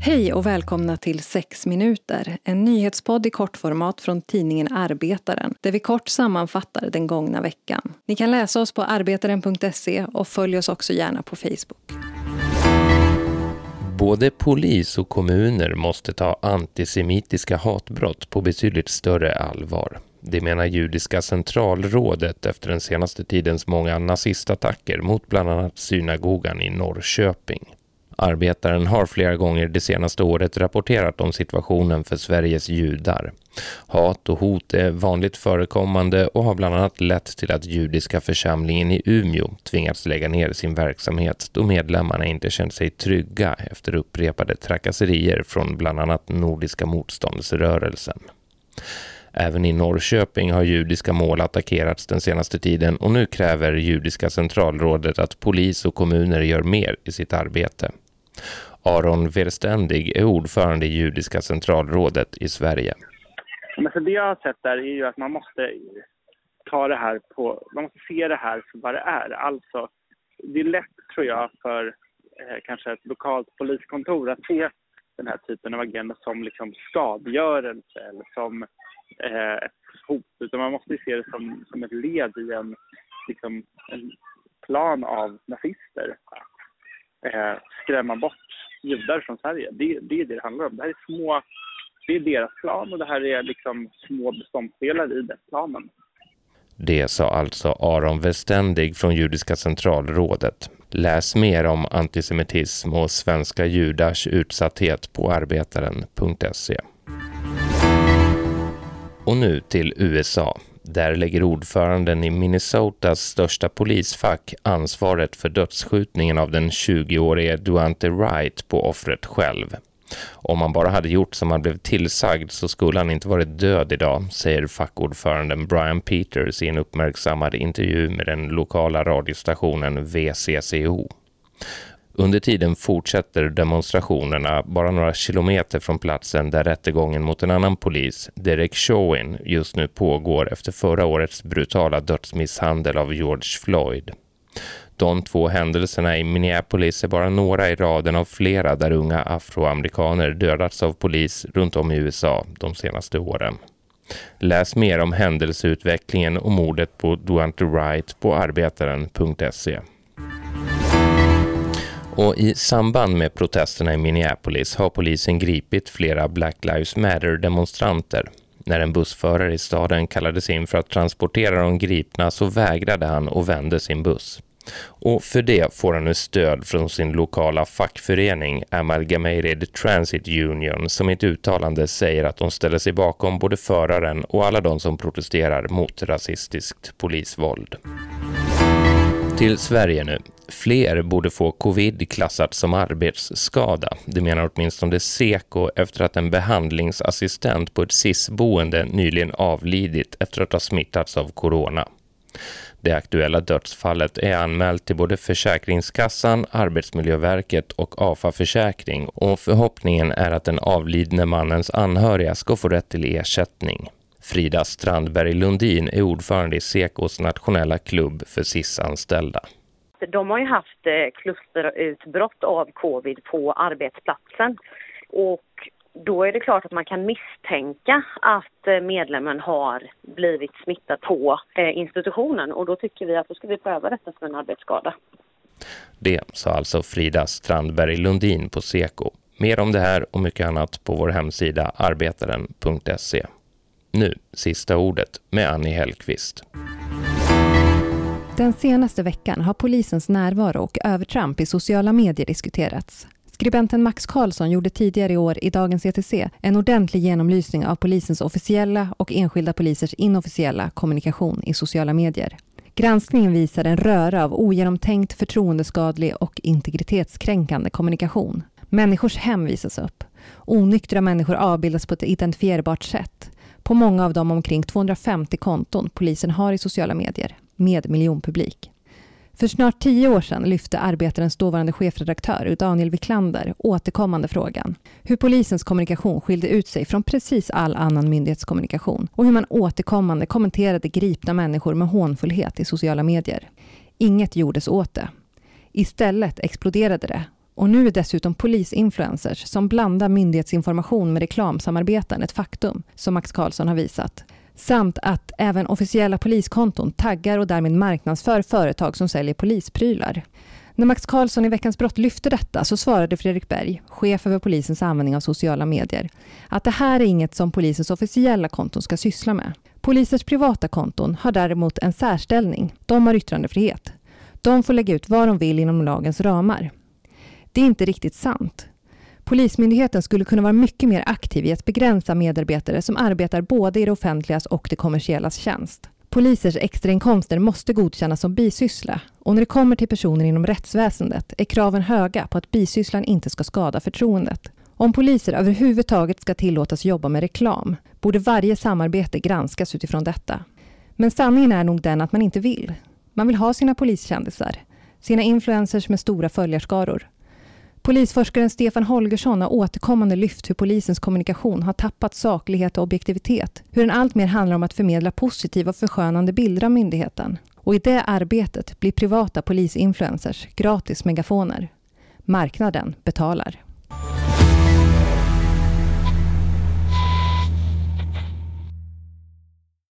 Hej och välkomna till 6 minuter, en nyhetspodd i kortformat från tidningen Arbetaren där vi kort sammanfattar den gångna veckan. Ni kan läsa oss på arbetaren.se och följ oss också gärna på Facebook. Både polis och kommuner måste ta antisemitiska hatbrott på betydligt större allvar. Det menar Judiska centralrådet efter den senaste tidens många nazistattacker mot bland annat synagogan i Norrköping. Arbetaren har flera gånger det senaste året rapporterat om situationen för Sveriges judar. Hat och hot är vanligt förekommande och har bland annat lett till att judiska församlingen i Umeå tvingats lägga ner sin verksamhet då medlemmarna inte känt sig trygga efter upprepade trakasserier från bland annat Nordiska motståndsrörelsen. Även i Norrköping har judiska mål attackerats den senaste tiden och nu kräver Judiska centralrådet att polis och kommuner gör mer i sitt arbete. Aron Verständig är ordförande i Judiska centralrådet i Sverige. Men så det jag har sett där är ju att man måste ta det här på, man måste se det här för vad det är. Alltså, det är lätt tror jag för eh, kanske ett lokalt poliskontor att se den här typen av agenda som liksom skadegörelse eller som eh, ett hot. Utan man måste se det som, som ett led i en, liksom, en plan av nazister. Eh, skrämma bort judar från Sverige. Det, det är det det handlar om. Det här är små, det är deras plan och det här är liksom små beståndsdelar i den planen. Det sa alltså Aron Weständig från Judiska centralrådet. Läs mer om antisemitism och svenska judars utsatthet på arbetaren.se. Och nu till USA. Där lägger ordföranden i Minnesotas största polisfack ansvaret för dödsskjutningen av den 20-årige Duante Wright på offret själv. Om han bara hade gjort som han blev tillsagd så skulle han inte varit död idag, säger fackordföranden Brian Peters i en uppmärksammad intervju med den lokala radiostationen VCCO. Under tiden fortsätter demonstrationerna bara några kilometer från platsen där rättegången mot en annan polis, Derek Chauvin, just nu pågår efter förra årets brutala dödsmisshandel av George Floyd. De två händelserna i Minneapolis är bara några i raden av flera där unga afroamerikaner dödats av polis runt om i USA de senaste åren. Läs mer om händelseutvecklingen och mordet på Duante Wright på arbetaren.se. Och i samband med protesterna i Minneapolis har polisen gripit flera Black Lives Matter-demonstranter. När en bussförare i staden kallades in för att transportera de gripna så vägrade han och vände sin buss. Och för det får han nu stöd från sin lokala fackförening Amalgamated Transit Union som i ett uttalande säger att de ställer sig bakom både föraren och alla de som protesterar mot rasistiskt polisvåld. Till Sverige nu. Fler borde få covid klassat som arbetsskada. Det menar åtminstone Seko efter att en behandlingsassistent på ett SIS-boende nyligen avlidit efter att ha smittats av corona. Det aktuella dödsfallet är anmält till både Försäkringskassan, Arbetsmiljöverket och AFA Försäkring och förhoppningen är att den avlidne mannens anhöriga ska få rätt till ersättning. Frida Strandberg Lundin är ordförande i Sekos nationella klubb för SIS-anställda. De har ju haft eh, klusterutbrott av covid på arbetsplatsen och då är det klart att man kan misstänka att eh, medlemmen har blivit smittad på eh, institutionen och då tycker vi att då ska vi pröva detta som en arbetsskada. Det sa alltså Frida Strandberg Lundin på Seko. Mer om det här och mycket annat på vår hemsida arbetaren.se. Nu sista ordet med Annie Hellqvist. Den senaste veckan har polisens närvaro och övertramp i sociala medier diskuterats. Skribenten Max Karlsson gjorde tidigare i år i Dagens ETC en ordentlig genomlysning av polisens officiella och enskilda polisers inofficiella kommunikation i sociala medier. Granskningen visar en röra av ogenomtänkt, förtroendeskadlig och integritetskränkande kommunikation. Människors hem visas upp. Onyktra människor avbildas på ett identifierbart sätt på många av de omkring 250 konton polisen har i sociala medier med miljonpublik. För snart tio år sedan lyfte Arbetarens dåvarande chefredaktör Daniel Wiklander återkommande frågan hur polisens kommunikation skilde ut sig från precis all annan myndighetskommunikation och hur man återkommande kommenterade gripna människor med hånfullhet i sociala medier. Inget gjordes åt det. Istället exploderade det och nu är dessutom polisinfluencers som blandar myndighetsinformation med reklamsamarbeten ett faktum, som Max Karlsson har visat. Samt att även officiella poliskonton taggar och därmed marknadsför företag som säljer polisprylar. När Max Karlsson i Veckans brott lyfte detta så svarade Fredrik Berg, chef över polisens användning av sociala medier, att det här är inget som polisens officiella konton ska syssla med. Polisers privata konton har däremot en särställning. De har yttrandefrihet. De får lägga ut vad de vill inom lagens ramar. Det är inte riktigt sant. Polismyndigheten skulle kunna vara mycket mer aktiv i att begränsa medarbetare som arbetar både i det offentligas och det kommersiellas tjänst. Polisers extrainkomster måste godkännas som bisyssla och när det kommer till personer inom rättsväsendet är kraven höga på att bisysslan inte ska skada förtroendet. Om poliser överhuvudtaget ska tillåtas jobba med reklam borde varje samarbete granskas utifrån detta. Men sanningen är nog den att man inte vill. Man vill ha sina poliskändisar, sina influencers med stora följarskaror Polisforskaren Stefan Holgersson har återkommande lyft hur polisens kommunikation har tappat saklighet och objektivitet. Hur den alltmer handlar om att förmedla positiva och förskönande bilder av myndigheten. Och i det arbetet blir privata polisinfluencers gratis megafoner. Marknaden betalar.